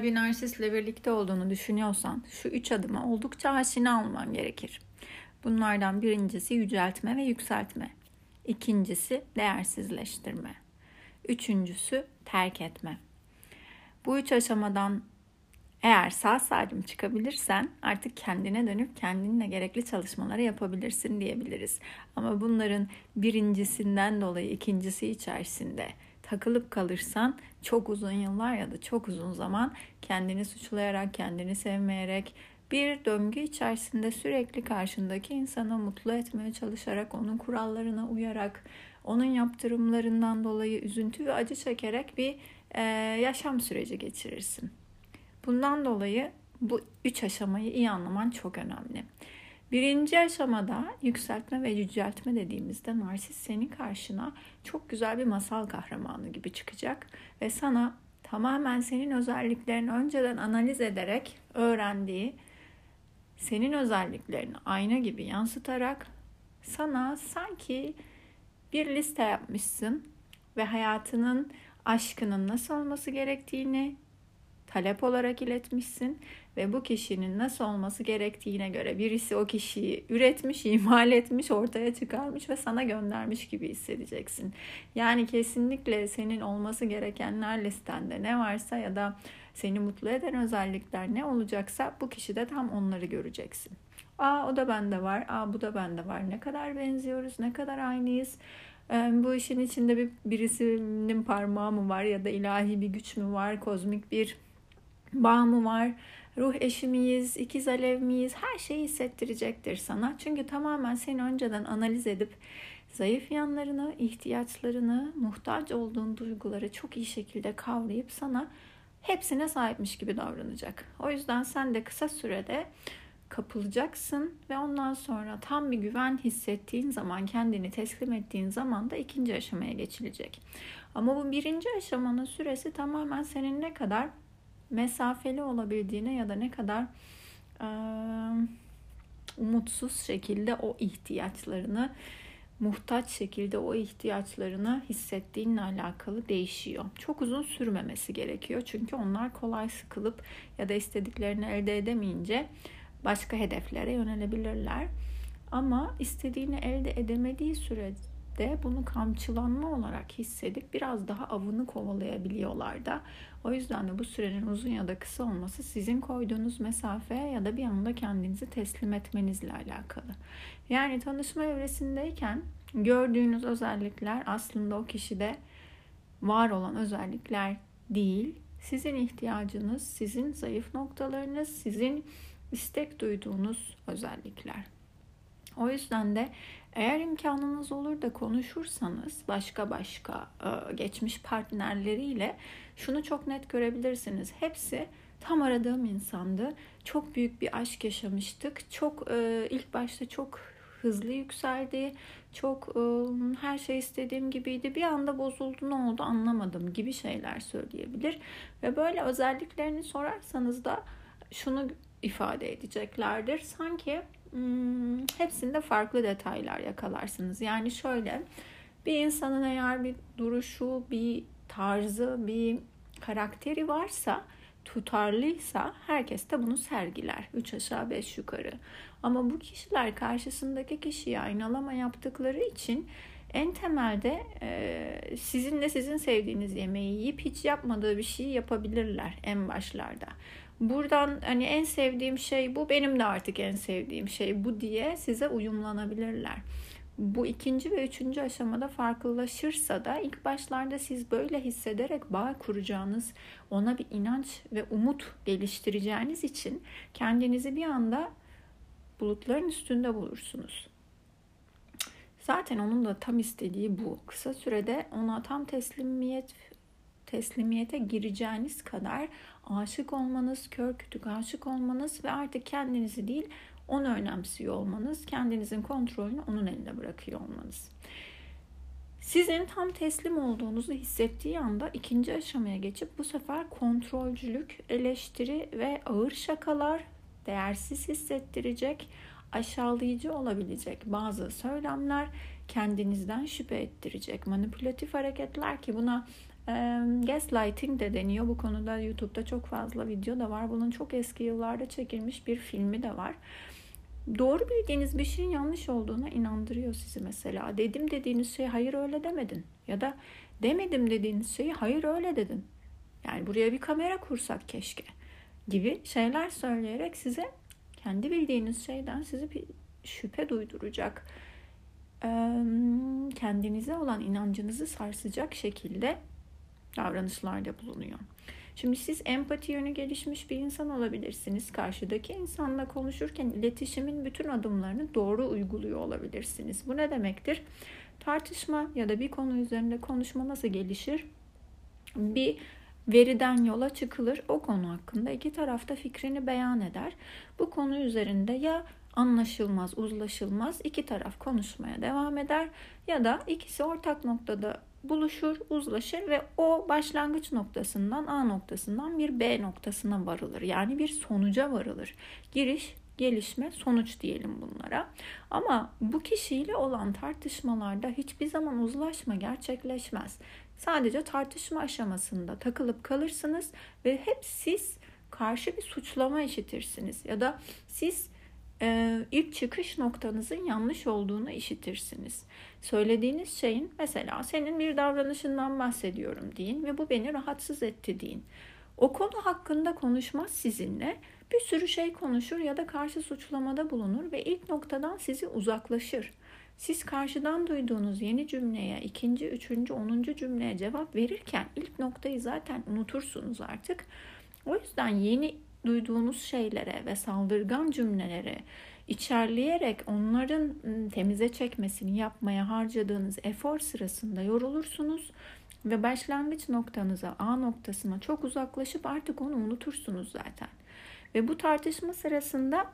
eğer bir narsistle birlikte olduğunu düşünüyorsan şu üç adıma oldukça aşina olman gerekir. Bunlardan birincisi yüceltme ve yükseltme. İkincisi değersizleştirme. Üçüncüsü terk etme. Bu üç aşamadan eğer sağ salim çıkabilirsen artık kendine dönüp kendinle gerekli çalışmaları yapabilirsin diyebiliriz. Ama bunların birincisinden dolayı ikincisi içerisinde takılıp kalırsan çok uzun yıllar ya da çok uzun zaman kendini suçlayarak, kendini sevmeyerek bir döngü içerisinde sürekli karşındaki insanı mutlu etmeye çalışarak, onun kurallarına uyarak, onun yaptırımlarından dolayı üzüntü ve acı çekerek bir e, yaşam süreci geçirirsin. Bundan dolayı bu üç aşamayı iyi anlaman çok önemli. Birinci aşamada yükseltme ve yüceltme dediğimizde narsist senin karşına çok güzel bir masal kahramanı gibi çıkacak ve sana tamamen senin özelliklerini önceden analiz ederek öğrendiği senin özelliklerini ayna gibi yansıtarak sana sanki bir liste yapmışsın ve hayatının aşkının nasıl olması gerektiğini talep olarak iletmişsin ve bu kişinin nasıl olması gerektiğine göre birisi o kişiyi üretmiş, imal etmiş, ortaya çıkarmış ve sana göndermiş gibi hissedeceksin. Yani kesinlikle senin olması gerekenler listende ne varsa ya da seni mutlu eden özellikler ne olacaksa bu kişide tam onları göreceksin. Aa o da bende var, aa bu da bende var. Ne kadar benziyoruz, ne kadar aynıyız. Bu işin içinde bir birisinin parmağı mı var ya da ilahi bir güç mü var, kozmik bir bağ mı var, ruh eşi miyiz, ikiz alev miyiz her şeyi hissettirecektir sana. Çünkü tamamen seni önceden analiz edip zayıf yanlarını, ihtiyaçlarını, muhtaç olduğun duyguları çok iyi şekilde kavrayıp sana hepsine sahipmiş gibi davranacak. O yüzden sen de kısa sürede kapılacaksın ve ondan sonra tam bir güven hissettiğin zaman, kendini teslim ettiğin zaman da ikinci aşamaya geçilecek. Ama bu birinci aşamanın süresi tamamen senin ne kadar mesafeli olabildiğine ya da ne kadar e, umutsuz şekilde o ihtiyaçlarını muhtaç şekilde o ihtiyaçlarını hissettiğinle alakalı değişiyor. Çok uzun sürmemesi gerekiyor. Çünkü onlar kolay sıkılıp ya da istediklerini elde edemeyince başka hedeflere yönelebilirler. Ama istediğini elde edemediği sürece de bunu kamçılanma olarak hissedip biraz daha avını kovalayabiliyorlar da. O yüzden de bu sürenin uzun ya da kısa olması sizin koyduğunuz mesafe ya da bir anda kendinizi teslim etmenizle alakalı. Yani tanışma evresindeyken gördüğünüz özellikler aslında o kişide var olan özellikler değil. Sizin ihtiyacınız, sizin zayıf noktalarınız, sizin istek duyduğunuz özellikler. O yüzden de eğer imkanınız olur da konuşursanız başka başka e, geçmiş partnerleriyle şunu çok net görebilirsiniz. Hepsi tam aradığım insandı. Çok büyük bir aşk yaşamıştık. Çok e, ilk başta çok hızlı yükseldi. Çok e, her şey istediğim gibiydi. Bir anda bozuldu ne oldu anlamadım gibi şeyler söyleyebilir. Ve böyle özelliklerini sorarsanız da şunu ifade edeceklerdir. Sanki hmm, hepsinde farklı detaylar yakalarsınız. Yani şöyle bir insanın eğer bir duruşu, bir tarzı, bir karakteri varsa tutarlıysa herkes de bunu sergiler. Üç aşağı beş yukarı. Ama bu kişiler karşısındaki kişiyi aynalama yaptıkları için en temelde e, sizin de sizin sevdiğiniz yemeği yiyip hiç yapmadığı bir şeyi yapabilirler en başlarda buradan hani en sevdiğim şey bu benim de artık en sevdiğim şey bu diye size uyumlanabilirler. Bu ikinci ve üçüncü aşamada farklılaşırsa da ilk başlarda siz böyle hissederek bağ kuracağınız, ona bir inanç ve umut geliştireceğiniz için kendinizi bir anda bulutların üstünde bulursunuz. Zaten onun da tam istediği bu. Kısa sürede ona tam teslimiyet teslimiyete gireceğiniz kadar aşık olmanız, kör kütük aşık olmanız ve artık kendinizi değil onu önemsiyor olmanız, kendinizin kontrolünü onun eline bırakıyor olmanız. Sizin tam teslim olduğunuzu hissettiği anda ikinci aşamaya geçip bu sefer kontrolcülük, eleştiri ve ağır şakalar değersiz hissettirecek, aşağılayıcı olabilecek bazı söylemler kendinizden şüphe ettirecek manipülatif hareketler ki buna Gaslighting de deniyor. Bu konuda YouTube'da çok fazla video da var. Bunun çok eski yıllarda çekilmiş bir filmi de var. Doğru bildiğiniz bir şeyin yanlış olduğuna inandırıyor sizi mesela. Dedim dediğiniz şey hayır öyle demedin. Ya da demedim dediğiniz şeyi hayır öyle dedin. Yani buraya bir kamera kursak keşke gibi şeyler söyleyerek size kendi bildiğiniz şeyden sizi bir şüphe duyduracak, kendinize olan inancınızı sarsacak şekilde davranışlarda bulunuyor. Şimdi siz empati yönü gelişmiş bir insan olabilirsiniz. Karşıdaki insanla konuşurken iletişimin bütün adımlarını doğru uyguluyor olabilirsiniz. Bu ne demektir? Tartışma ya da bir konu üzerinde konuşma nasıl gelişir? Bir veriden yola çıkılır. O konu hakkında iki tarafta fikrini beyan eder. Bu konu üzerinde ya anlaşılmaz, uzlaşılmaz iki taraf konuşmaya devam eder ya da ikisi ortak noktada buluşur, uzlaşır ve o başlangıç noktasından A noktasından bir B noktasına varılır. Yani bir sonuca varılır. Giriş, gelişme, sonuç diyelim bunlara. Ama bu kişiyle olan tartışmalarda hiçbir zaman uzlaşma gerçekleşmez. Sadece tartışma aşamasında takılıp kalırsınız ve hep siz karşı bir suçlama işitirsiniz ya da siz e, ilk çıkış noktanızın yanlış olduğunu işitirsiniz. Söylediğiniz şeyin mesela senin bir davranışından bahsediyorum deyin ve bu beni rahatsız etti deyin. O konu hakkında konuşmaz sizinle bir sürü şey konuşur ya da karşı suçlamada bulunur ve ilk noktadan sizi uzaklaşır. Siz karşıdan duyduğunuz yeni cümleye, ikinci, üçüncü, onuncu cümleye cevap verirken ilk noktayı zaten unutursunuz artık. O yüzden yeni duyduğunuz şeylere ve saldırgan cümlelere içerleyerek onların ıı, temize çekmesini yapmaya harcadığınız efor sırasında yorulursunuz ve başlangıç noktanıza, A noktasına çok uzaklaşıp artık onu unutursunuz zaten. Ve bu tartışma sırasında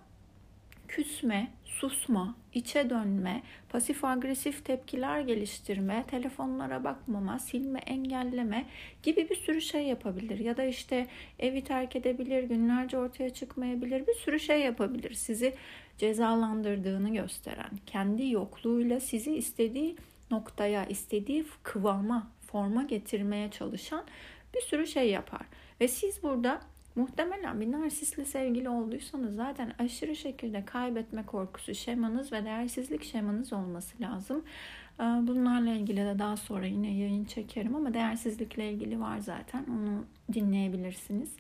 küsme, susma, içe dönme, pasif agresif tepkiler geliştirme, telefonlara bakmama, silme, engelleme gibi bir sürü şey yapabilir. Ya da işte evi terk edebilir, günlerce ortaya çıkmayabilir, bir sürü şey yapabilir. Sizi cezalandırdığını gösteren, kendi yokluğuyla sizi istediği noktaya, istediği kıvama, forma getirmeye çalışan bir sürü şey yapar. Ve siz burada Muhtemelen bir narsistle sevgili olduysanız zaten aşırı şekilde kaybetme korkusu şemanız ve değersizlik şemanız olması lazım. Ee, bunlarla ilgili de daha sonra yine yayın çekerim ama değersizlikle ilgili var zaten. Onu dinleyebilirsiniz.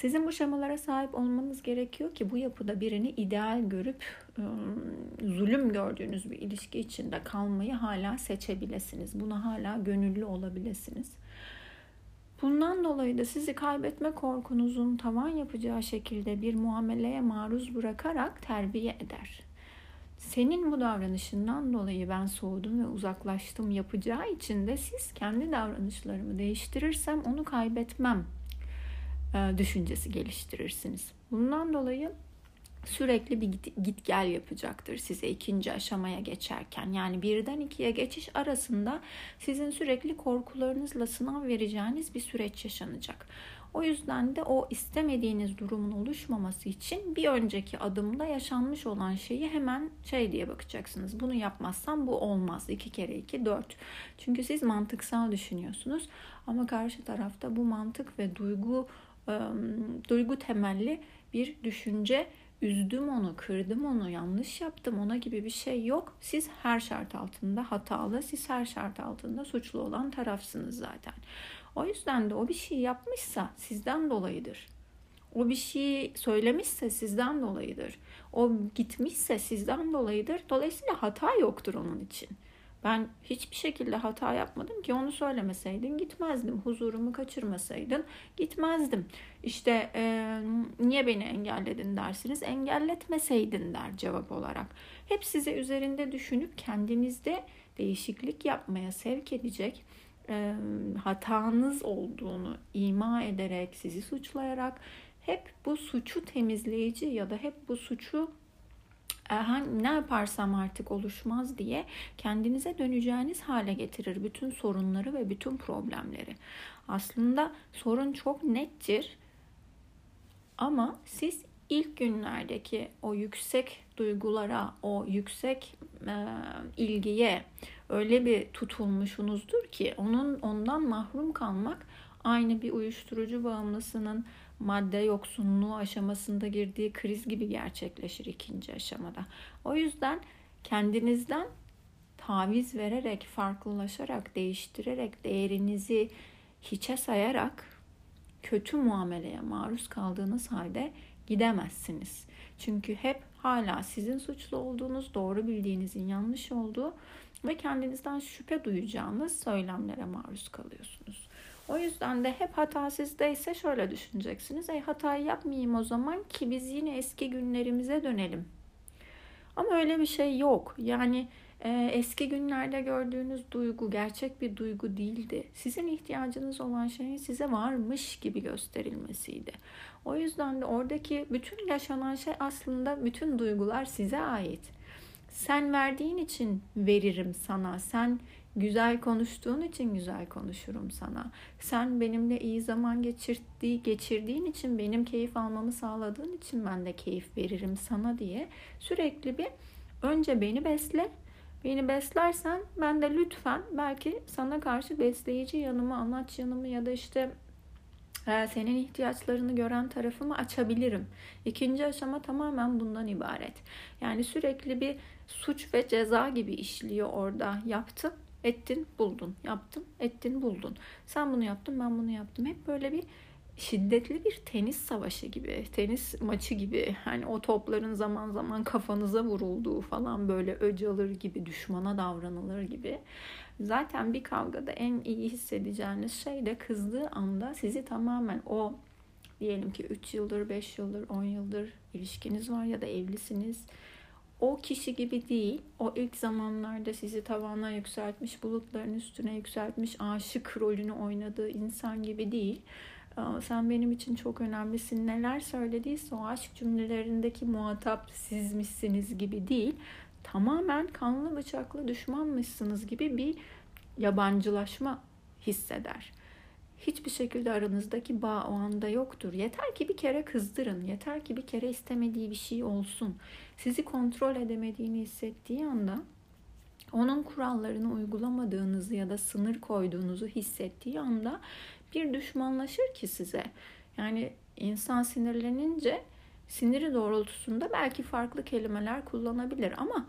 Sizin bu şemalara sahip olmanız gerekiyor ki bu yapıda birini ideal görüp ıı, zulüm gördüğünüz bir ilişki içinde kalmayı hala seçebilesiniz. Buna hala gönüllü olabilirsiniz. Bundan dolayı da sizi kaybetme korkunuzun tavan yapacağı şekilde bir muameleye maruz bırakarak terbiye eder. Senin bu davranışından dolayı ben soğudum ve uzaklaştım yapacağı için de siz kendi davranışlarımı değiştirirsem onu kaybetmem düşüncesi geliştirirsiniz. Bundan dolayı sürekli bir git, git gel yapacaktır size ikinci aşamaya geçerken. Yani birden ikiye geçiş arasında sizin sürekli korkularınızla sınav vereceğiniz bir süreç yaşanacak. O yüzden de o istemediğiniz durumun oluşmaması için bir önceki adımda yaşanmış olan şeyi hemen şey diye bakacaksınız. Bunu yapmazsam bu olmaz. 2 kere 2 4. Çünkü siz mantıksal düşünüyorsunuz ama karşı tarafta bu mantık ve duygu duygu temelli bir düşünce üzdüm onu, kırdım onu, yanlış yaptım ona gibi bir şey yok. Siz her şart altında hatalı, siz her şart altında suçlu olan tarafsınız zaten. O yüzden de o bir şey yapmışsa sizden dolayıdır. O bir şey söylemişse sizden dolayıdır. O gitmişse sizden dolayıdır. Dolayısıyla hata yoktur onun için. Ben hiçbir şekilde hata yapmadım ki onu söylemeseydin gitmezdim. Huzurumu kaçırmasaydın gitmezdim. İşte e, niye beni engelledin dersiniz. Engelletmeseydin der cevap olarak. Hep size üzerinde düşünüp kendinizde değişiklik yapmaya sevk edecek e, hatanız olduğunu ima ederek, sizi suçlayarak hep bu suçu temizleyici ya da hep bu suçu ne yaparsam artık oluşmaz diye kendinize döneceğiniz hale getirir bütün sorunları ve bütün problemleri. Aslında sorun çok nettir ama siz ilk günlerdeki o yüksek duygulara, o yüksek e, ilgiye öyle bir tutulmuşsunuzdur ki onun ondan mahrum kalmak aynı bir uyuşturucu bağımlısının madde yoksunluğu aşamasında girdiği kriz gibi gerçekleşir ikinci aşamada. O yüzden kendinizden taviz vererek, farklılaşarak, değiştirerek, değerinizi hiçe sayarak kötü muameleye maruz kaldığınız halde gidemezsiniz. Çünkü hep hala sizin suçlu olduğunuz, doğru bildiğinizin yanlış olduğu ve kendinizden şüphe duyacağınız söylemlere maruz kalıyorsunuz. O yüzden de hep hata sizdeyse şöyle düşüneceksiniz. Ey hatayı yapmayayım o zaman ki biz yine eski günlerimize dönelim. Ama öyle bir şey yok. Yani e, eski günlerde gördüğünüz duygu gerçek bir duygu değildi. Sizin ihtiyacınız olan şeyin size varmış gibi gösterilmesiydi. O yüzden de oradaki bütün yaşanan şey aslında bütün duygular size ait. Sen verdiğin için veririm sana. Sen güzel konuştuğun için güzel konuşurum sana. Sen benimle iyi zaman geçirdiği, geçirdiğin için benim keyif almamı sağladığın için ben de keyif veririm sana diye sürekli bir önce beni besle. Beni beslersen ben de lütfen belki sana karşı besleyici yanımı, anaç yanımı ya da işte e, senin ihtiyaçlarını gören tarafımı açabilirim. İkinci aşama tamamen bundan ibaret. Yani sürekli bir suç ve ceza gibi işliyor orada. Yaptım, ettin, buldun. Yaptım, ettin, buldun. Sen bunu yaptın, ben bunu yaptım. Hep böyle bir şiddetli bir tenis savaşı gibi, tenis maçı gibi. Hani o topların zaman zaman kafanıza vurulduğu falan böyle öc alır gibi, düşmana davranılır gibi. Zaten bir kavgada en iyi hissedeceğiniz şey de kızdığı anda sizi tamamen o diyelim ki 3 yıldır, 5 yıldır, 10 yıldır ilişkiniz var ya da evlisiniz. O kişi gibi değil, o ilk zamanlarda sizi tavana yükseltmiş, bulutların üstüne yükseltmiş, aşık rolünü oynadığı insan gibi değil. Sen benim için çok önemlisin. Neler söylediyse o aşk cümlelerindeki muhatap sizmişsiniz gibi değil tamamen kanlı bıçaklı düşmanmışsınız gibi bir yabancılaşma hisseder. Hiçbir şekilde aranızdaki bağ o anda yoktur. Yeter ki bir kere kızdırın. Yeter ki bir kere istemediği bir şey olsun. Sizi kontrol edemediğini hissettiği anda onun kurallarını uygulamadığınızı ya da sınır koyduğunuzu hissettiği anda bir düşmanlaşır ki size. Yani insan sinirlenince siniri doğrultusunda belki farklı kelimeler kullanabilir ama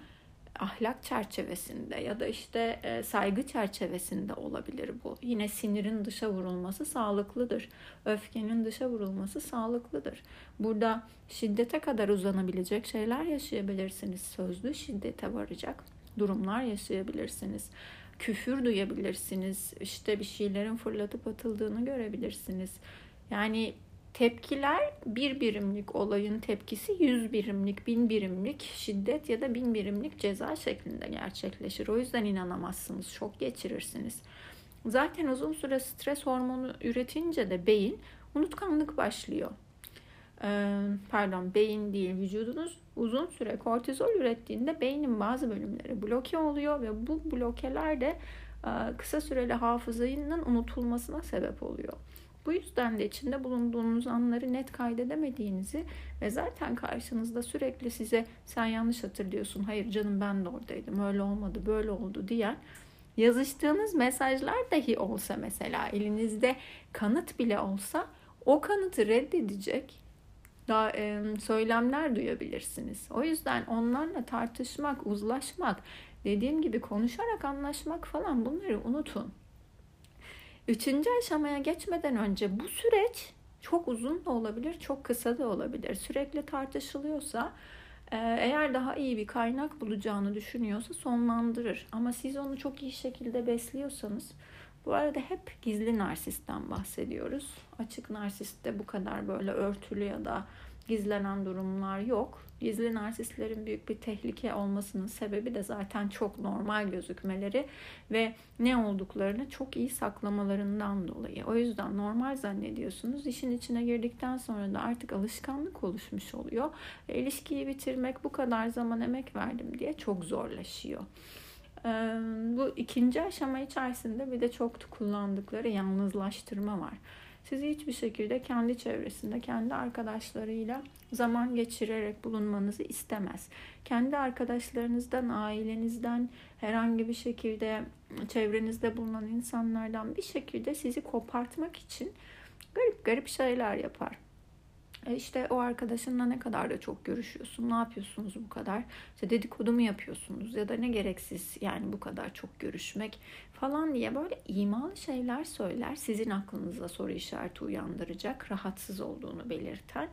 ahlak çerçevesinde ya da işte e, saygı çerçevesinde olabilir bu. Yine sinirin dışa vurulması sağlıklıdır. Öfkenin dışa vurulması sağlıklıdır. Burada şiddete kadar uzanabilecek şeyler yaşayabilirsiniz. Sözlü şiddete varacak durumlar yaşayabilirsiniz. Küfür duyabilirsiniz. İşte bir şeylerin fırlatıp atıldığını görebilirsiniz. Yani Tepkiler bir birimlik olayın tepkisi yüz birimlik, bin birimlik şiddet ya da bin birimlik ceza şeklinde gerçekleşir. O yüzden inanamazsınız, şok geçirirsiniz. Zaten uzun süre stres hormonu üretince de beyin unutkanlık başlıyor. Ee, pardon beyin değil vücudunuz uzun süre kortizol ürettiğinde beynin bazı bölümleri bloke oluyor ve bu blokeler de kısa süreli hafızanın unutulmasına sebep oluyor. Bu yüzden de içinde bulunduğunuz anları net kaydedemediğinizi ve zaten karşınızda sürekli size sen yanlış hatırlıyorsun, hayır canım ben de oradaydım, öyle olmadı, böyle oldu diyen yazıştığınız mesajlar dahi olsa mesela elinizde kanıt bile olsa o kanıtı reddedecek daha e, söylemler duyabilirsiniz. O yüzden onlarla tartışmak, uzlaşmak, dediğim gibi konuşarak anlaşmak falan bunları unutun. Üçüncü aşamaya geçmeden önce bu süreç çok uzun da olabilir, çok kısa da olabilir. Sürekli tartışılıyorsa e, eğer daha iyi bir kaynak bulacağını düşünüyorsa sonlandırır. Ama siz onu çok iyi şekilde besliyorsanız bu arada hep gizli narsistten bahsediyoruz. Açık narsiste bu kadar böyle örtülü ya da gizlenen durumlar yok. Gizli narsistlerin büyük bir tehlike olmasının sebebi de zaten çok normal gözükmeleri ve ne olduklarını çok iyi saklamalarından dolayı. O yüzden normal zannediyorsunuz. İşin içine girdikten sonra da artık alışkanlık oluşmuş oluyor. Ve ilişkiyi bitirmek bu kadar zaman emek verdim diye çok zorlaşıyor. Bu ikinci aşama içerisinde bir de çok kullandıkları yalnızlaştırma var. Sizi hiçbir şekilde kendi çevresinde, kendi arkadaşlarıyla zaman geçirerek bulunmanızı istemez. Kendi arkadaşlarınızdan, ailenizden, herhangi bir şekilde çevrenizde bulunan insanlardan bir şekilde sizi kopartmak için garip garip şeyler yapar. E işte o arkadaşınla ne kadar da çok görüşüyorsun, ne yapıyorsunuz bu kadar? İşte dedikodu mu yapıyorsunuz ya da ne gereksiz yani bu kadar çok görüşmek falan diye böyle imalı şeyler söyler. Sizin aklınıza soru işareti uyandıracak, rahatsız olduğunu belirten.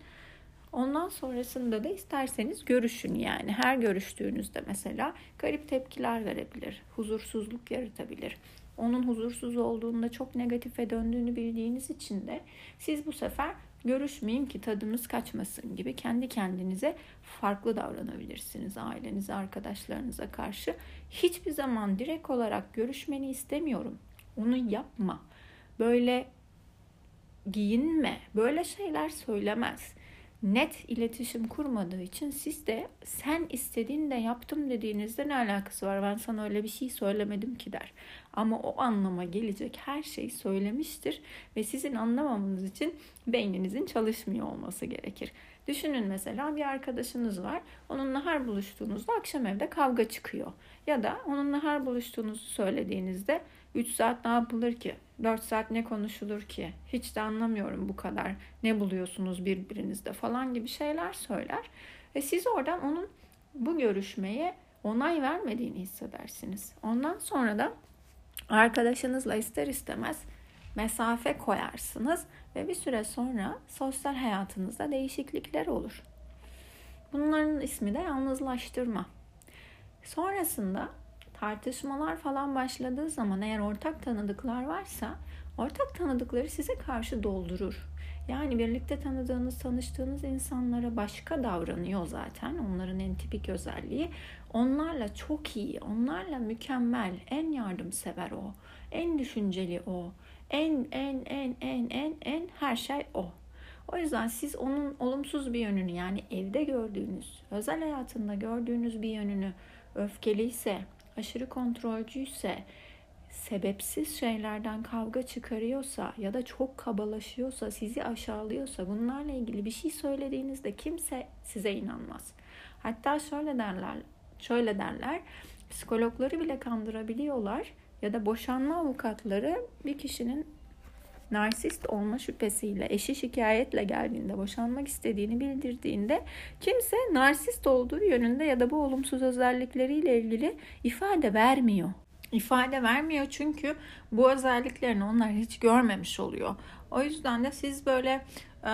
Ondan sonrasında da isterseniz görüşün yani. Her görüştüğünüzde mesela garip tepkiler verebilir, huzursuzluk yaratabilir. Onun huzursuz olduğunda çok negatife döndüğünü bildiğiniz için de siz bu sefer görüşmeyeyim ki tadımız kaçmasın gibi kendi kendinize farklı davranabilirsiniz ailenize, arkadaşlarınıza karşı. Hiçbir zaman direkt olarak görüşmeni istemiyorum. Onu yapma. Böyle giyinme. Böyle şeyler söylemez net iletişim kurmadığı için siz de sen istediğinde yaptım dediğinizde ne alakası var ben sana öyle bir şey söylemedim ki der. Ama o anlama gelecek her şeyi söylemiştir ve sizin anlamamanız için beyninizin çalışmıyor olması gerekir. Düşünün mesela bir arkadaşınız var. Onunla her buluştuğunuzda akşam evde kavga çıkıyor. Ya da onunla her buluştuğunuzu söylediğinizde 3 saat ne yapılır ki? 4 saat ne konuşulur ki? Hiç de anlamıyorum bu kadar. Ne buluyorsunuz birbirinizde falan gibi şeyler söyler. Ve siz oradan onun bu görüşmeye onay vermediğini hissedersiniz. Ondan sonra da arkadaşınızla ister istemez mesafe koyarsınız ve bir süre sonra sosyal hayatınızda değişiklikler olur. Bunların ismi de yalnızlaştırma. Sonrasında tartışmalar falan başladığı zaman eğer ortak tanıdıklar varsa ortak tanıdıkları size karşı doldurur. Yani birlikte tanıdığınız, tanıştığınız insanlara başka davranıyor zaten. Onların en tipik özelliği. Onlarla çok iyi, onlarla mükemmel, en yardımsever o. En düşünceli o. En en en en en en her şey o. O yüzden siz onun olumsuz bir yönünü yani evde gördüğünüz, özel hayatında gördüğünüz bir yönünü öfkeliyse, aşırı kontrolcüyse, sebepsiz şeylerden kavga çıkarıyorsa ya da çok kabalaşıyorsa, sizi aşağılıyorsa bunlarla ilgili bir şey söylediğinizde kimse size inanmaz. Hatta şöyle derler, şöyle derler. Psikologları bile kandırabiliyorlar ya da boşanma avukatları bir kişinin narsist olma şüphesiyle eşi şikayetle geldiğinde boşanmak istediğini bildirdiğinde kimse narsist olduğu yönünde ya da bu olumsuz özellikleriyle ilgili ifade vermiyor. İfade vermiyor çünkü bu özelliklerini onlar hiç görmemiş oluyor. O yüzden de siz böyle e,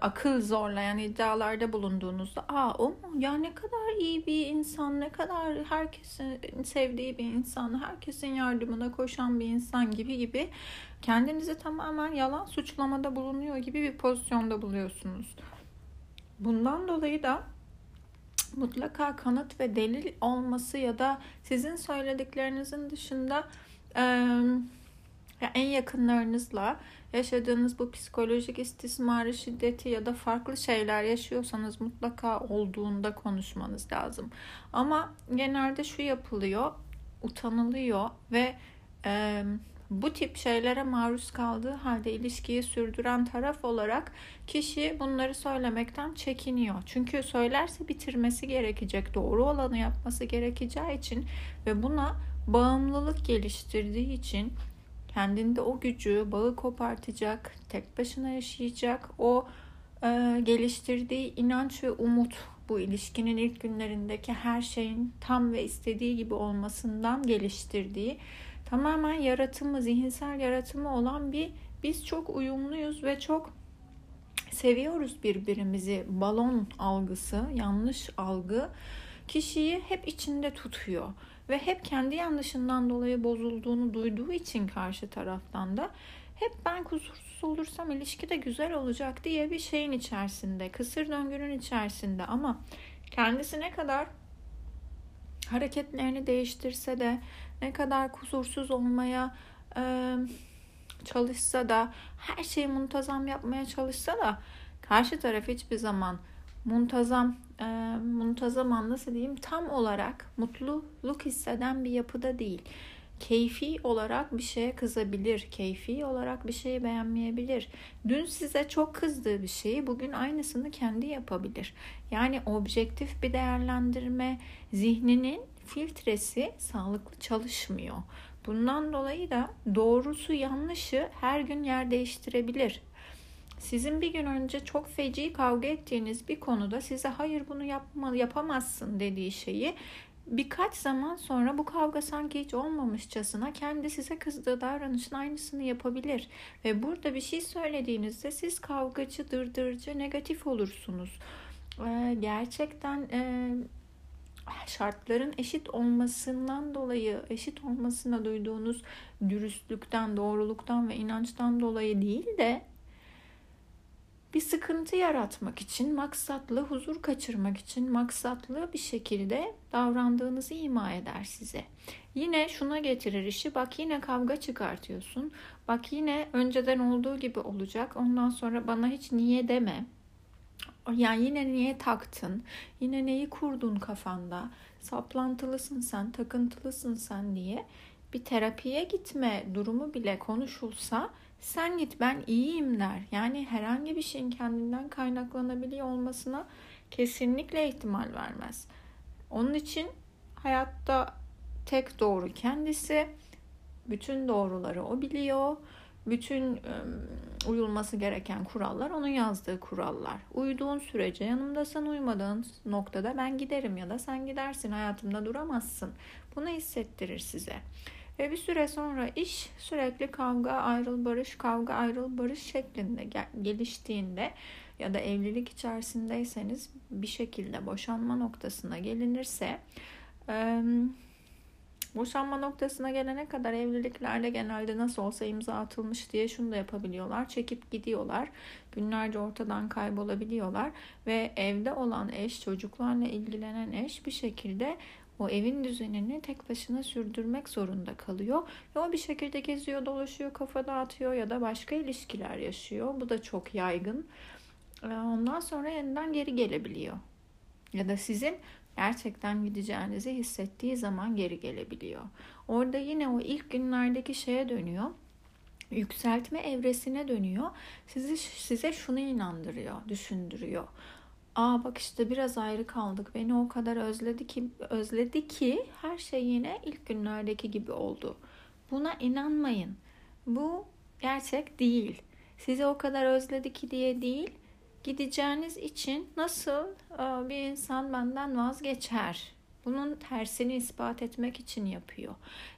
akıl zorlayan iddialarda bulunduğunuzda aa o mu ya ne kadar iyi bir insan ne kadar herkesin sevdiği bir insan herkesin yardımına koşan bir insan gibi gibi kendinizi tamamen yalan suçlamada bulunuyor gibi bir pozisyonda buluyorsunuz. Bundan dolayı da mutlaka kanıt ve delil olması ya da sizin söylediklerinizin dışında en yakınlarınızla yaşadığınız bu psikolojik istismarı, şiddeti ya da farklı şeyler yaşıyorsanız mutlaka olduğunda konuşmanız lazım. Ama genelde şu yapılıyor, utanılıyor ve e, bu tip şeylere maruz kaldığı halde ilişkiyi sürdüren taraf olarak kişi bunları söylemekten çekiniyor. Çünkü söylerse bitirmesi gerekecek, doğru olanı yapması gerekeceği için ve buna bağımlılık geliştirdiği için kendinde o gücü, bağı kopartacak, tek başına yaşayacak, o e, geliştirdiği inanç ve umut bu ilişkinin ilk günlerindeki her şeyin tam ve istediği gibi olmasından geliştirdiği tamamen yaratımı, zihinsel yaratımı olan bir biz çok uyumluyuz ve çok seviyoruz birbirimizi. Balon algısı, yanlış algı kişiyi hep içinde tutuyor ve hep kendi yanlışından dolayı bozulduğunu duyduğu için karşı taraftan da hep ben kusursuz olursam ilişki de güzel olacak diye bir şeyin içerisinde, kısır döngünün içerisinde. Ama kendisi ne kadar hareketlerini değiştirse de ne kadar kusursuz olmaya e, çalışsa da her şeyi muntazam yapmaya çalışsa da karşı taraf hiçbir zaman muntazam e, muntazam nasıl diyeyim tam olarak mutluluk hisseden bir yapıda değil. keyfi olarak bir şeye kızabilir, keyfi olarak bir şeyi beğenmeyebilir. Dün size çok kızdığı bir şeyi bugün aynısını kendi yapabilir. Yani objektif bir değerlendirme zihninin filtresi sağlıklı çalışmıyor. Bundan dolayı da doğrusu yanlışı her gün yer değiştirebilir. Sizin bir gün önce çok feci kavga ettiğiniz bir konuda size hayır bunu yapma, yapamazsın dediği şeyi birkaç zaman sonra bu kavga sanki hiç olmamışçasına kendi size kızdığı davranışın aynısını yapabilir. Ve burada bir şey söylediğinizde siz kavgacı, dırdırcı, negatif olursunuz. Ee, gerçekten e, şartların eşit olmasından dolayı, eşit olmasına duyduğunuz dürüstlükten, doğruluktan ve inançtan dolayı değil de bir sıkıntı yaratmak için, maksatlı huzur kaçırmak için maksatlı bir şekilde davrandığınızı ima eder size. Yine şuna getirir işi. Bak yine kavga çıkartıyorsun. Bak yine önceden olduğu gibi olacak. Ondan sonra bana hiç niye deme. Yani yine niye taktın? Yine neyi kurdun kafanda? Saplantılısın sen, takıntılısın sen diye bir terapiye gitme durumu bile konuşulsa sen git ben iyiyim der. Yani herhangi bir şeyin kendinden kaynaklanabiliyor olmasına kesinlikle ihtimal vermez. Onun için hayatta tek doğru kendisi. Bütün doğruları o biliyor. Bütün uyulması gereken kurallar onun yazdığı kurallar. Uyuduğun sürece yanımdasın, uymadığın noktada ben giderim ya da sen gidersin, hayatımda duramazsın. Bunu hissettirir size. Ve bir süre sonra iş sürekli kavga, ayrıl, barış, kavga, ayrıl, barış şeklinde geliştiğinde ya da evlilik içerisindeyseniz bir şekilde boşanma noktasına gelinirse boşanma noktasına gelene kadar evliliklerde genelde nasıl olsa imza atılmış diye şunu da yapabiliyorlar. Çekip gidiyorlar. Günlerce ortadan kaybolabiliyorlar ve evde olan eş, çocuklarla ilgilenen eş bir şekilde o evin düzenini tek başına sürdürmek zorunda kalıyor. Ve o bir şekilde geziyor, dolaşıyor, kafa dağıtıyor ya da başka ilişkiler yaşıyor. Bu da çok yaygın. Ee, ondan sonra yeniden geri gelebiliyor. Ya da sizin gerçekten gideceğinizi hissettiği zaman geri gelebiliyor. Orada yine o ilk günlerdeki şeye dönüyor. Yükseltme evresine dönüyor. Sizi size şunu inandırıyor, düşündürüyor aa bak işte biraz ayrı kaldık. Beni o kadar özledi ki özledi ki her şey yine ilk günlerdeki gibi oldu. Buna inanmayın. Bu gerçek değil. Sizi o kadar özledi ki diye değil. Gideceğiniz için nasıl bir insan benden vazgeçer? Bunun tersini ispat etmek için yapıyor.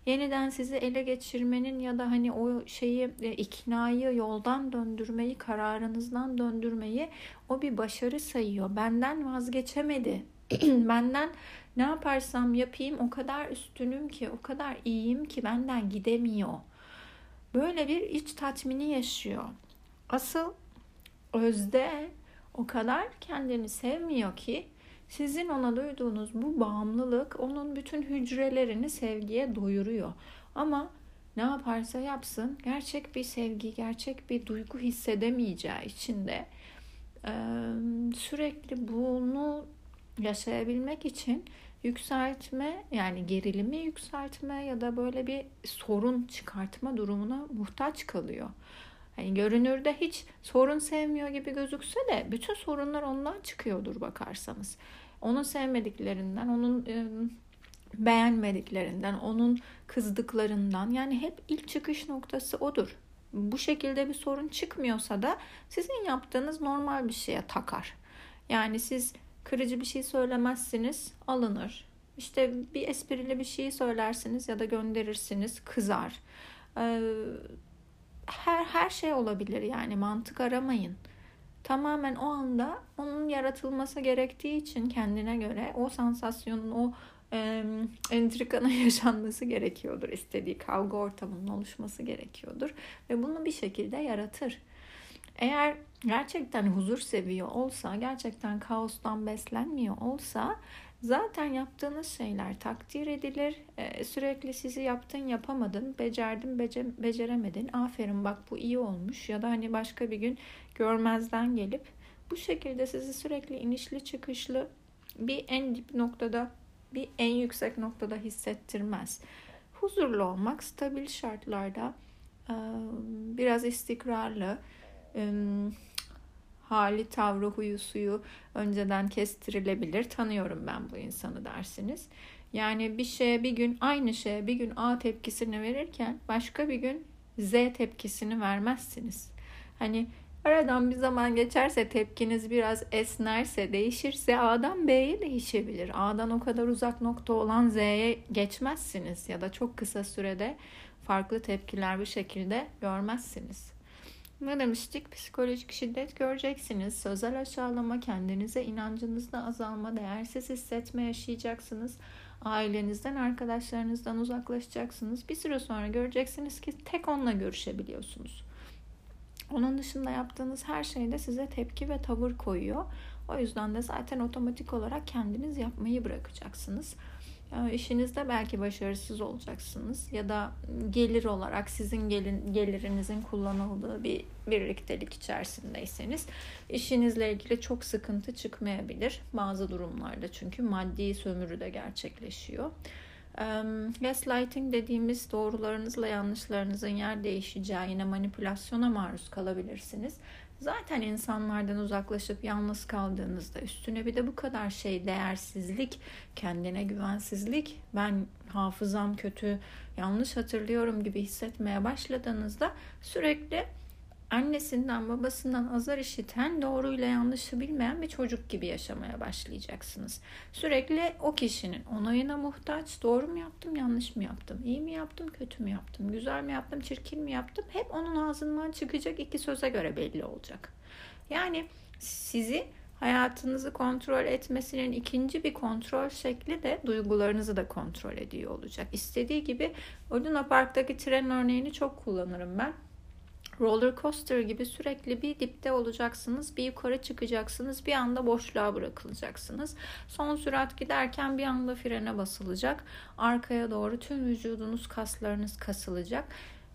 Yeniden sizi ele geçirmenin ya da hani o şeyi e, iknayı yoldan döndürmeyi, kararınızdan döndürmeyi o bir başarı sayıyor. Benden vazgeçemedi. benden ne yaparsam yapayım o kadar üstünüm ki, o kadar iyiyim ki benden gidemiyor. Böyle bir iç tatmini yaşıyor. Asıl özde o kadar kendini sevmiyor ki sizin ona duyduğunuz bu bağımlılık onun bütün hücrelerini sevgiye doyuruyor. Ama ne yaparsa yapsın gerçek bir sevgi, gerçek bir duygu hissedemeyeceği için de sürekli bunu yaşayabilmek için yükseltme yani gerilimi yükseltme ya da böyle bir sorun çıkartma durumuna muhtaç kalıyor. Yani görünürde hiç sorun sevmiyor gibi gözükse de bütün sorunlar ondan çıkıyordur bakarsanız. Onun sevmediklerinden, onun beğenmediklerinden, onun kızdıklarından yani hep ilk çıkış noktası odur. Bu şekilde bir sorun çıkmıyorsa da sizin yaptığınız normal bir şeye takar. Yani siz kırıcı bir şey söylemezsiniz, alınır. İşte bir esprili bir şey söylersiniz ya da gönderirsiniz, kızar. Ee, her her şey olabilir yani mantık aramayın. Tamamen o anda onun yaratılması gerektiği için kendine göre o sansasyonun o e, entrikanın yaşanması gerekiyordur. istediği kavga ortamının oluşması gerekiyordur ve bunu bir şekilde yaratır. Eğer gerçekten huzur seviyor olsa, gerçekten kaostan beslenmiyor olsa Zaten yaptığınız şeyler takdir edilir. Ee, sürekli sizi yaptın yapamadın, becerdin bece, beceremedin. Aferin bak bu iyi olmuş ya da hani başka bir gün görmezden gelip bu şekilde sizi sürekli inişli çıkışlı bir en dip noktada bir en yüksek noktada hissettirmez. huzurlu olmak, stabil şartlarda biraz istikrarlı, hali, tavrı, huyu, suyu önceden kestirilebilir. Tanıyorum ben bu insanı dersiniz. Yani bir şeye bir gün aynı şeye bir gün A tepkisini verirken başka bir gün Z tepkisini vermezsiniz. Hani aradan bir zaman geçerse tepkiniz biraz esnerse, değişirse A'dan B'ye değişebilir. A'dan o kadar uzak nokta olan Z'ye geçmezsiniz ya da çok kısa sürede farklı tepkiler bir şekilde görmezsiniz. Ne demiştik? Psikolojik şiddet göreceksiniz. Sözel aşağılama, kendinize inancınızda azalma, değersiz hissetme yaşayacaksınız. Ailenizden, arkadaşlarınızdan uzaklaşacaksınız. Bir süre sonra göreceksiniz ki tek onunla görüşebiliyorsunuz. Onun dışında yaptığınız her şeyde size tepki ve tavır koyuyor. O yüzden de zaten otomatik olarak kendiniz yapmayı bırakacaksınız. Ee, işinizde belki başarısız olacaksınız ya da gelir olarak sizin gelin, gelirinizin kullanıldığı bir birliktelik içerisindeyseniz işinizle ilgili çok sıkıntı çıkmayabilir bazı durumlarda çünkü maddi sömürü de gerçekleşiyor. Gaslighting dediğimiz doğrularınızla yanlışlarınızın yer değişeceği yine manipülasyona maruz kalabilirsiniz. Zaten insanlardan uzaklaşıp yalnız kaldığınızda üstüne bir de bu kadar şey değersizlik, kendine güvensizlik, ben hafızam kötü, yanlış hatırlıyorum gibi hissetmeye başladığınızda sürekli annesinden babasından azar işiten doğruyla yanlışı bilmeyen bir çocuk gibi yaşamaya başlayacaksınız. Sürekli o kişinin onayına muhtaç doğru mu yaptım yanlış mı yaptım iyi mi yaptım kötü mü yaptım güzel mi yaptım çirkin mi yaptım hep onun ağzından çıkacak iki söze göre belli olacak. Yani sizi hayatınızı kontrol etmesinin ikinci bir kontrol şekli de duygularınızı da kontrol ediyor olacak. İstediği gibi Luna Park'taki tren örneğini çok kullanırım ben roller coaster gibi sürekli bir dipte olacaksınız, bir yukarı çıkacaksınız, bir anda boşluğa bırakılacaksınız. Son sürat giderken bir anda frene basılacak. Arkaya doğru tüm vücudunuz, kaslarınız kasılacak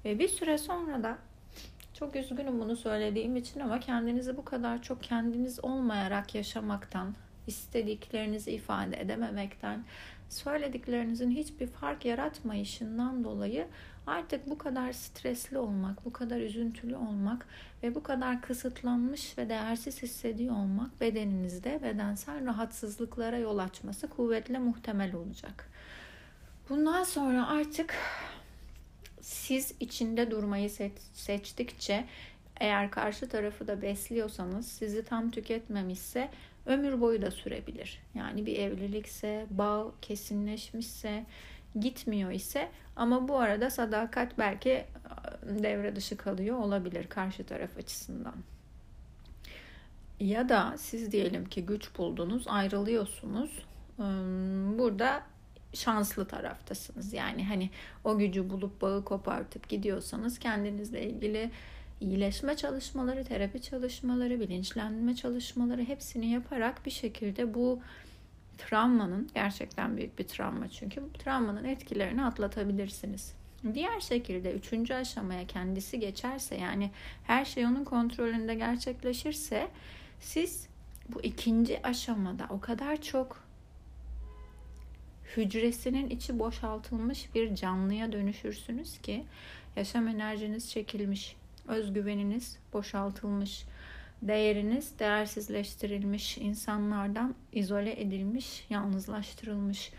ve bir süre sonra da çok üzgünüm bunu söylediğim için ama kendinizi bu kadar çok kendiniz olmayarak yaşamaktan, istediklerinizi ifade edememekten, söylediklerinizin hiçbir fark yaratmayışından dolayı Artık bu kadar stresli olmak, bu kadar üzüntülü olmak ve bu kadar kısıtlanmış ve değersiz hissediyor olmak bedeninizde bedensel rahatsızlıklara yol açması kuvvetle muhtemel olacak. Bundan sonra artık siz içinde durmayı seçtikçe eğer karşı tarafı da besliyorsanız sizi tam tüketmemişse ömür boyu da sürebilir. Yani bir evlilikse, bağ kesinleşmişse, gitmiyor ise ama bu arada sadakat belki e, devre dışı kalıyor olabilir karşı taraf açısından. Ya da siz diyelim ki güç buldunuz, ayrılıyorsunuz. Burada şanslı taraftasınız. Yani hani o gücü bulup bağı kopartıp gidiyorsanız kendinizle ilgili iyileşme çalışmaları, terapi çalışmaları, bilinçlenme çalışmaları hepsini yaparak bir şekilde bu travmanın gerçekten büyük bir travma çünkü bu travmanın etkilerini atlatabilirsiniz. Diğer şekilde üçüncü aşamaya kendisi geçerse yani her şey onun kontrolünde gerçekleşirse siz bu ikinci aşamada o kadar çok hücresinin içi boşaltılmış bir canlıya dönüşürsünüz ki yaşam enerjiniz çekilmiş, özgüveniniz boşaltılmış, değeriniz değersizleştirilmiş, insanlardan izole edilmiş, yalnızlaştırılmış,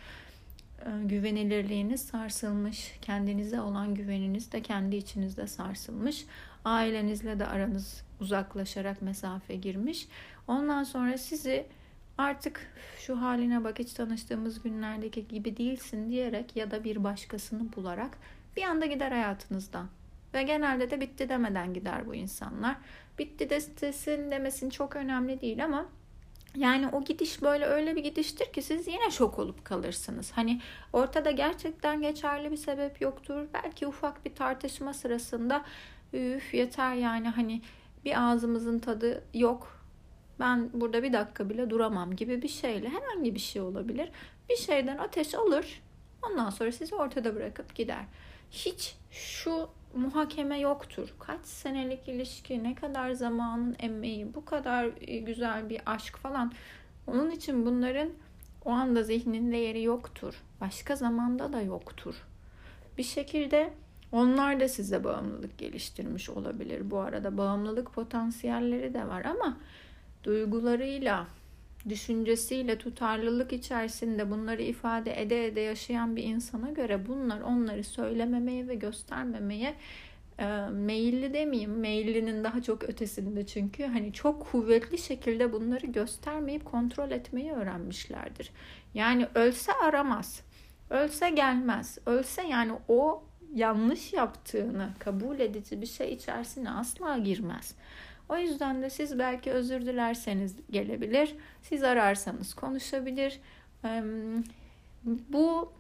e, güvenilirliğiniz sarsılmış, kendinize olan güveniniz de kendi içinizde sarsılmış, ailenizle de aranız uzaklaşarak mesafe girmiş. Ondan sonra sizi artık şu haline bak hiç tanıştığımız günlerdeki gibi değilsin diyerek ya da bir başkasını bularak bir anda gider hayatınızdan. Ve genelde de bitti demeden gider bu insanlar. Bitti desin demesin çok önemli değil ama yani o gidiş böyle öyle bir gidiştir ki siz yine şok olup kalırsınız. Hani ortada gerçekten geçerli bir sebep yoktur. Belki ufak bir tartışma sırasında üf yeter yani hani bir ağzımızın tadı yok. Ben burada bir dakika bile duramam gibi bir şeyle herhangi bir şey olabilir. Bir şeyden ateş alır. Ondan sonra sizi ortada bırakıp gider. Hiç şu muhakeme yoktur. Kaç senelik ilişki, ne kadar zamanın emeği, bu kadar e, güzel bir aşk falan. Onun için bunların o anda zihninde yeri yoktur. Başka zamanda da yoktur. bir şekilde onlar da size bağımlılık geliştirmiş olabilir. Bu arada bağımlılık potansiyelleri de var ama duygularıyla, düşüncesiyle tutarlılık içerisinde bunları ifade ede ede yaşayan bir insana göre bunlar onları söylememeye ve göstermemeye e, meyilli demeyeyim. Meyillinin daha çok ötesinde çünkü hani çok kuvvetli şekilde bunları göstermeyip kontrol etmeyi öğrenmişlerdir. Yani ölse aramaz. Ölse gelmez. Ölse yani o yanlış yaptığını kabul edici bir şey içerisine asla girmez. O yüzden de siz belki özür dilerseniz gelebilir. Siz ararsanız konuşabilir. Bu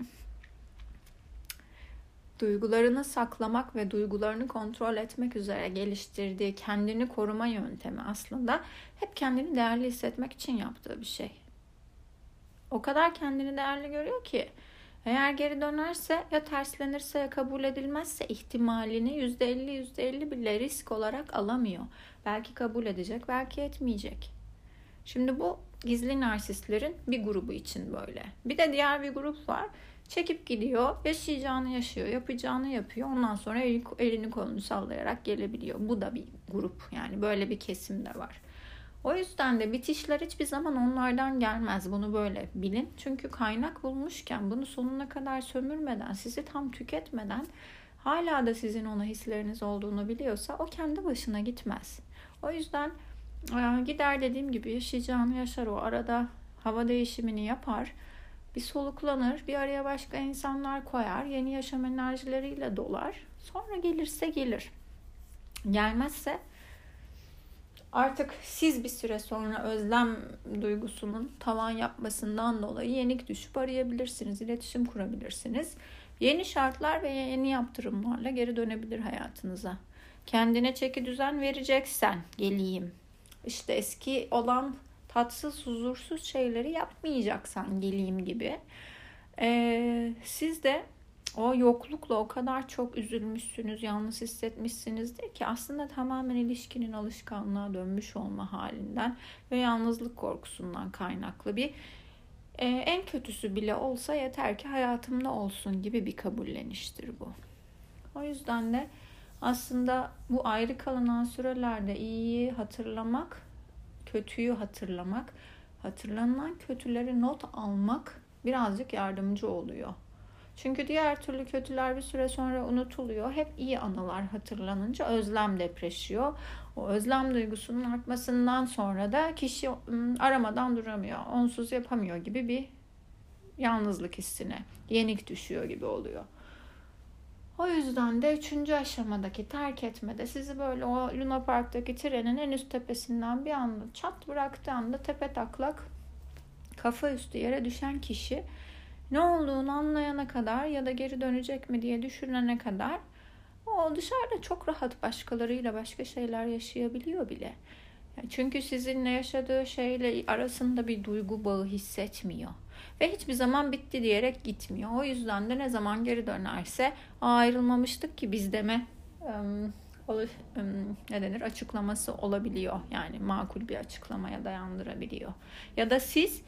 duygularını saklamak ve duygularını kontrol etmek üzere geliştirdiği kendini koruma yöntemi aslında hep kendini değerli hissetmek için yaptığı bir şey. O kadar kendini değerli görüyor ki eğer geri dönerse ya terslenirse ya kabul edilmezse ihtimalini %50 %50 bile risk olarak alamıyor. Belki kabul edecek, belki etmeyecek. Şimdi bu gizli narsistlerin bir grubu için böyle. Bir de diğer bir grup var. Çekip gidiyor, yaşayacağını yaşıyor, yapacağını yapıyor. Ondan sonra elini kolunu sallayarak gelebiliyor. Bu da bir grup yani böyle bir kesim de var. O yüzden de bitişler hiçbir zaman onlardan gelmez. Bunu böyle bilin. Çünkü kaynak bulmuşken bunu sonuna kadar sömürmeden, sizi tam tüketmeden hala da sizin ona hisleriniz olduğunu biliyorsa o kendi başına gitmez. O yüzden e, gider dediğim gibi yaşayacağını yaşar o arada hava değişimini yapar. Bir soluklanır, bir araya başka insanlar koyar, yeni yaşam enerjileriyle dolar. Sonra gelirse gelir. Gelmezse Artık siz bir süre sonra özlem duygusunun tavan yapmasından dolayı yenik düşüp arayabilirsiniz, iletişim kurabilirsiniz. Yeni şartlar ve yeni yaptırımlarla geri dönebilir hayatınıza. Kendine çeki düzen vereceksen geleyim. İşte eski olan tatsız, huzursuz şeyleri yapmayacaksan geleyim gibi. Ee, siz de o yoklukla o kadar çok üzülmüşsünüz, yalnız hissetmişsinizdir ki aslında tamamen ilişkinin alışkanlığa dönmüş olma halinden ve yalnızlık korkusundan kaynaklı bir e, en kötüsü bile olsa yeter ki hayatımda olsun gibi bir kabulleniştir bu. O yüzden de aslında bu ayrı kalınan sürelerde iyiyi hatırlamak, kötüyü hatırlamak, hatırlanan kötüleri not almak birazcık yardımcı oluyor. Çünkü diğer türlü kötüler bir süre sonra unutuluyor. Hep iyi anılar hatırlanınca özlem depreşiyor. O özlem duygusunun artmasından sonra da kişi aramadan duramıyor. Onsuz yapamıyor gibi bir yalnızlık hissine yenik düşüyor gibi oluyor. O yüzden de üçüncü aşamadaki terk etmede sizi böyle o Luna Park'taki trenin en üst tepesinden bir anda çat bıraktığı anda tepe taklak kafa üstü yere düşen kişi ne olduğunu anlayana kadar ya da geri dönecek mi diye düşünene kadar o dışarıda çok rahat başkalarıyla başka şeyler yaşayabiliyor bile. Çünkü sizinle yaşadığı şeyle arasında bir duygu bağı hissetmiyor. Ve hiçbir zaman bitti diyerek gitmiyor. O yüzden de ne zaman geri dönerse ayrılmamıştık ki biz deme ne denir açıklaması olabiliyor. Yani makul bir açıklamaya dayandırabiliyor. Ya da siz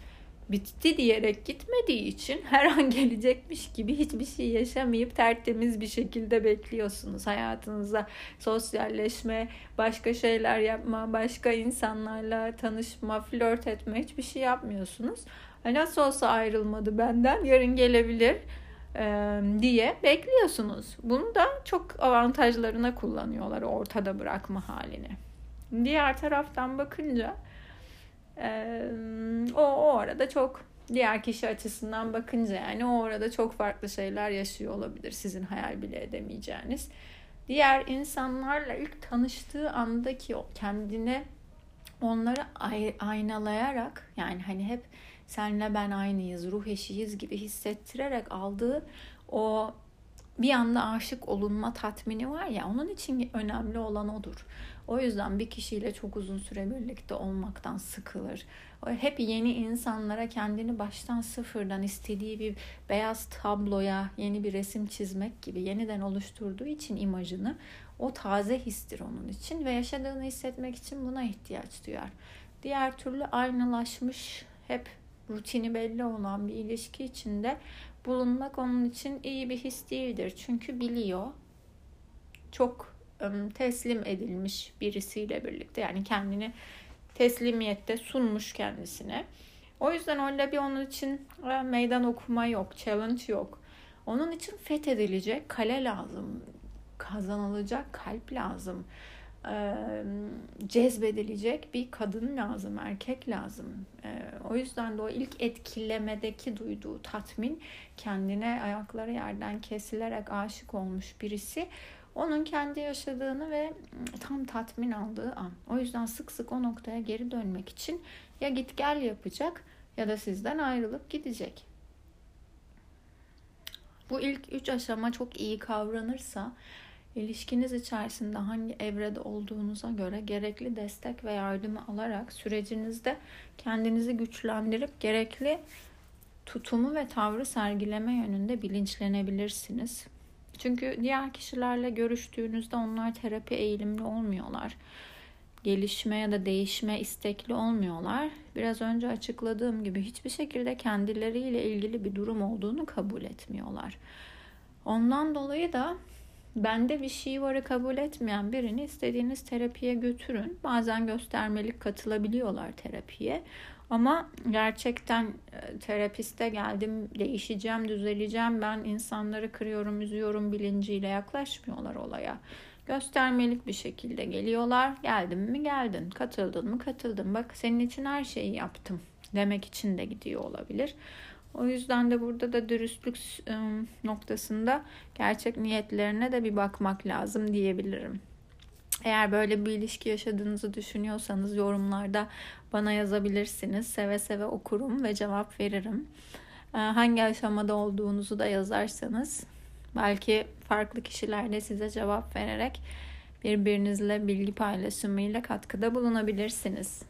bitti diyerek gitmediği için her an gelecekmiş gibi hiçbir şey yaşamayıp tertemiz bir şekilde bekliyorsunuz. Hayatınıza sosyalleşme, başka şeyler yapma, başka insanlarla tanışma, flört etme hiçbir şey yapmıyorsunuz. Nasıl olsa ayrılmadı benden yarın gelebilir diye bekliyorsunuz. Bunu da çok avantajlarına kullanıyorlar ortada bırakma halini. Diğer taraftan bakınca o, o arada çok diğer kişi açısından bakınca yani o arada çok farklı şeyler yaşıyor olabilir sizin hayal bile edemeyeceğiniz. Diğer insanlarla ilk tanıştığı andaki o kendine onları aynalayarak yani hani hep senle ben aynıyız, ruh eşiyiz gibi hissettirerek aldığı o bir anda aşık olunma tatmini var ya onun için önemli olan odur. O yüzden bir kişiyle çok uzun süre birlikte olmaktan sıkılır. Hep yeni insanlara kendini baştan sıfırdan istediği bir beyaz tabloya yeni bir resim çizmek gibi yeniden oluşturduğu için imajını o taze histir onun için ve yaşadığını hissetmek için buna ihtiyaç duyar. Diğer türlü aynalaşmış hep rutini belli olan bir ilişki içinde bulunmak onun için iyi bir his değildir. Çünkü biliyor. Çok teslim edilmiş birisiyle birlikte yani kendini teslimiyette sunmuş kendisine. O yüzden öyle bir onun için e, meydan okuma yok, challenge yok. Onun için fethedilecek kale lazım, kazanılacak kalp lazım, cezbedilecek bir kadın lazım, erkek lazım. O yüzden de o ilk etkilemedeki duyduğu tatmin kendine ayakları yerden kesilerek aşık olmuş birisi onun kendi yaşadığını ve tam tatmin aldığı an. O yüzden sık sık o noktaya geri dönmek için ya git gel yapacak ya da sizden ayrılıp gidecek. Bu ilk üç aşama çok iyi kavranırsa ilişkiniz içerisinde hangi evrede olduğunuza göre gerekli destek ve yardımı alarak sürecinizde kendinizi güçlendirip gerekli tutumu ve tavrı sergileme yönünde bilinçlenebilirsiniz. Çünkü diğer kişilerle görüştüğünüzde onlar terapi eğilimli olmuyorlar. Gelişme ya da değişme istekli olmuyorlar. Biraz önce açıkladığım gibi hiçbir şekilde kendileriyle ilgili bir durum olduğunu kabul etmiyorlar. Ondan dolayı da bende bir şey varı kabul etmeyen birini istediğiniz terapiye götürün. Bazen göstermelik katılabiliyorlar terapiye. Ama gerçekten e, terapiste geldim, değişeceğim, düzeleceğim, ben insanları kırıyorum, üzüyorum bilinciyle yaklaşmıyorlar olaya. Göstermelik bir şekilde geliyorlar. Geldim mi geldin, katıldın mı katıldın. Bak senin için her şeyi yaptım demek için de gidiyor olabilir. O yüzden de burada da dürüstlük e, noktasında gerçek niyetlerine de bir bakmak lazım diyebilirim. Eğer böyle bir ilişki yaşadığınızı düşünüyorsanız yorumlarda bana yazabilirsiniz. Seve seve okurum ve cevap veririm. Ee, hangi aşamada olduğunuzu da yazarsanız belki farklı kişiler de size cevap vererek birbirinizle bilgi paylaşımıyla katkıda bulunabilirsiniz.